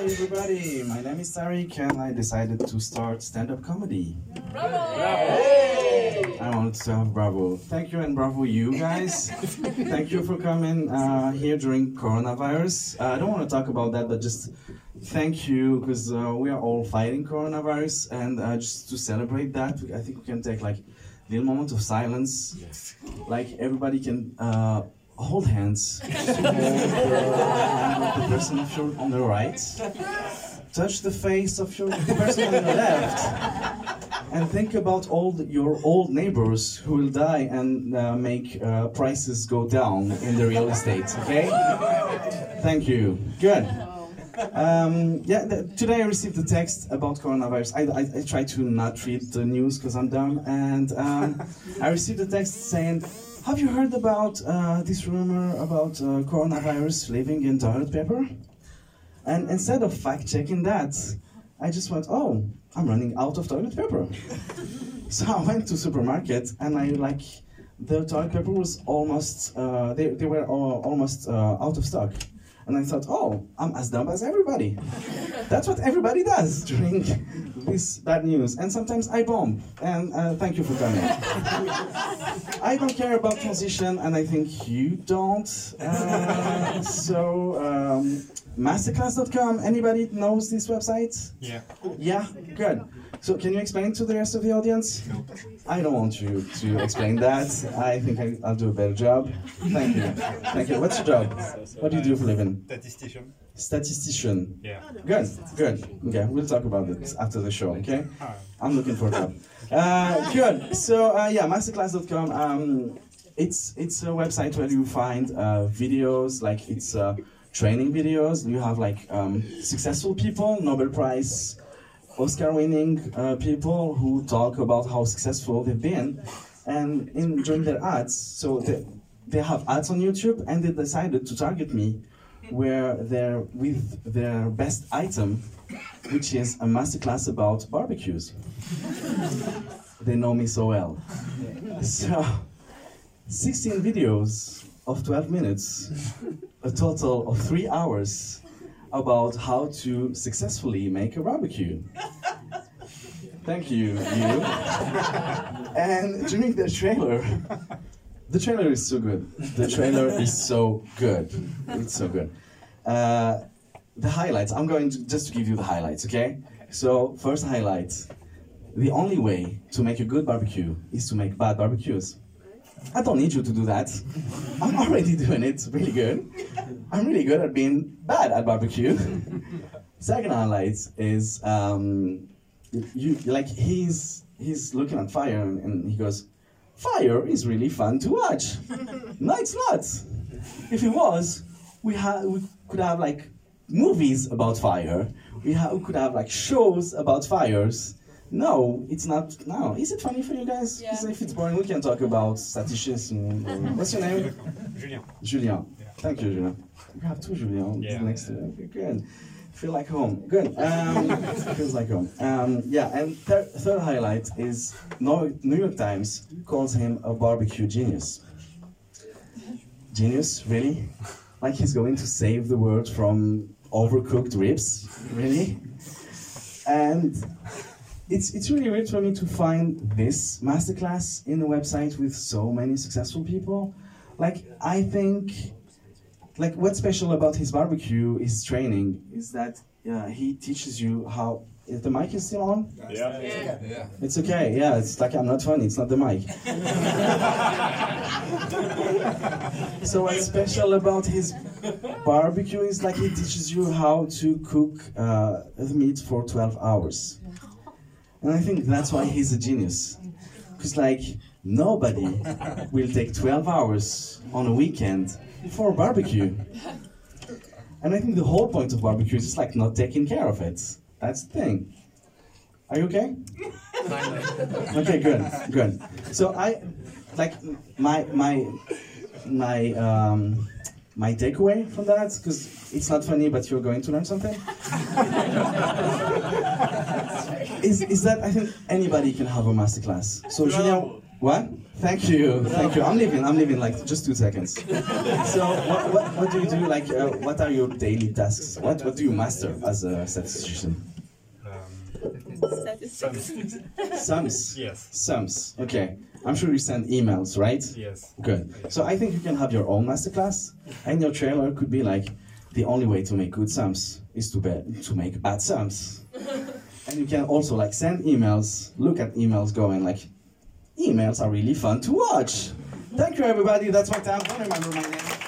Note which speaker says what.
Speaker 1: Hi everybody, my name is Tariq and I decided to start stand-up comedy. Bravo! I wanted to have bravo. Thank you and bravo you guys. Thank you for coming uh, here during coronavirus. Uh, I don't want to talk about that, but just thank you because uh, we are all fighting coronavirus and uh, just to celebrate that, I think we can take like a little moment of silence. Yes. Like everybody can uh, hold hands. person of your, on the right. Touch the face of your person on the left. And think about all the, your old neighbors who will die and uh, make uh, prices go down in the real estate. Okay? Thank you. Good. Um, yeah, the, today I received a text about coronavirus. I, I, I try to not read the news because I'm dumb, and um, I received a text saying, "Have you heard about uh, this rumor about uh, coronavirus living in toilet paper?" And instead of fact checking that, I just went, "Oh, I'm running out of toilet paper." so I went to supermarket and I like the toilet paper was almost uh, they, they were almost uh, out of stock. And I thought, oh, I'm as dumb as everybody. That's what everybody does during this bad news. And sometimes I bomb. And uh, thank you for coming. I don't care about transition, and I think you don't. Uh, so, um, masterclass.com, anybody knows this website?
Speaker 2: Yeah.
Speaker 1: Yeah? Good. So, can you explain to the rest of the audience?
Speaker 2: No.
Speaker 1: I don't want you to explain that. I think I, will do a better job. Thank you. Thank you. What's your job? What do you do for a living?
Speaker 2: Statistician.
Speaker 1: Statistician.
Speaker 2: Yeah.
Speaker 1: Good. Good. Okay, we'll talk about it after the show. Okay. I'm looking for a job. Uh, good. So uh, yeah, masterclass.com. Um, it's it's a website where you find uh, videos like it's uh, training videos. You have like um, successful people, Nobel Prize Oscar-winning uh, people who talk about how successful they've been, and in during their ads, so they, they have ads on YouTube, and they decided to target me, where they're with their best item, which is a masterclass about barbecues. they know me so well. So, 16 videos of 12 minutes, a total of three hours about how to successfully make a barbecue. Thank you, you. And during the trailer, the trailer is so good. The trailer is so good. It's so good. Uh, the highlights. I'm going to just to give you the highlights, okay? So first highlight: the only way to make a good barbecue is to make bad barbecues. I don't need you to do that. I'm already doing it really good. I'm really good at being bad at barbecue. Second highlight is um, you like he's he's looking at fire and, and he goes, "Fire is really fun to watch." no, it's not. If it was, we ha- we could have like movies about fire. We, ha- we could have like shows about fires. No, it's not. No, is it funny for you guys?
Speaker 3: Yeah.
Speaker 1: 'Cause If it's boring, we can talk about statistics. And, and- what's your name?
Speaker 2: Julien.
Speaker 1: Julien.
Speaker 2: Yeah.
Speaker 1: Thank you, Julien. We have two Julien
Speaker 2: Yeah.
Speaker 1: next to you. Good. Feel like home. Good. Um, feels like home. Um, yeah, and thir- third highlight is New New York Times calls him a barbecue genius. Genius, really? Like he's going to save the world from overcooked ribs, really? And it's it's really weird for me to find this masterclass in a website with so many successful people. Like I think, like what's special about his barbecue, his training, is that uh, he teaches you how. If the mic is still on, Yeah.
Speaker 2: Yeah.
Speaker 1: It's okay. Yeah, it's like I'm not funny. It's not the mic. so what's special about his barbecue is like he teaches you how to cook uh, the meat for 12 hours. And I think that's why he's a genius. Because like nobody will take 12 hours on a weekend for a barbecue. And I think the whole point of barbecue is just like not taking care of it. That's the thing. Are you okay? Okay, good, good. So I, like, my my my um, my takeaway from that, because it's not funny, but you're going to learn something. is is that I think anybody can have a masterclass. So Julien, what? Thank you, thank you. I'm leaving. I'm leaving like just two seconds. So, what, what, what do you do? Like, uh, what are your daily tasks? What what do you master as a statistician?
Speaker 2: Sums.
Speaker 1: Sums.
Speaker 2: Yes.
Speaker 1: Sums. Okay. I'm sure you send emails, right?
Speaker 2: Yes.
Speaker 1: Good. So I think you can have your own masterclass, and your trailer could be like, the only way to make good sums is to be, to make bad sums. and you can also like send emails, look at emails, going like, emails are really fun to watch. Thank you, everybody. That's my time. Don't remember my name.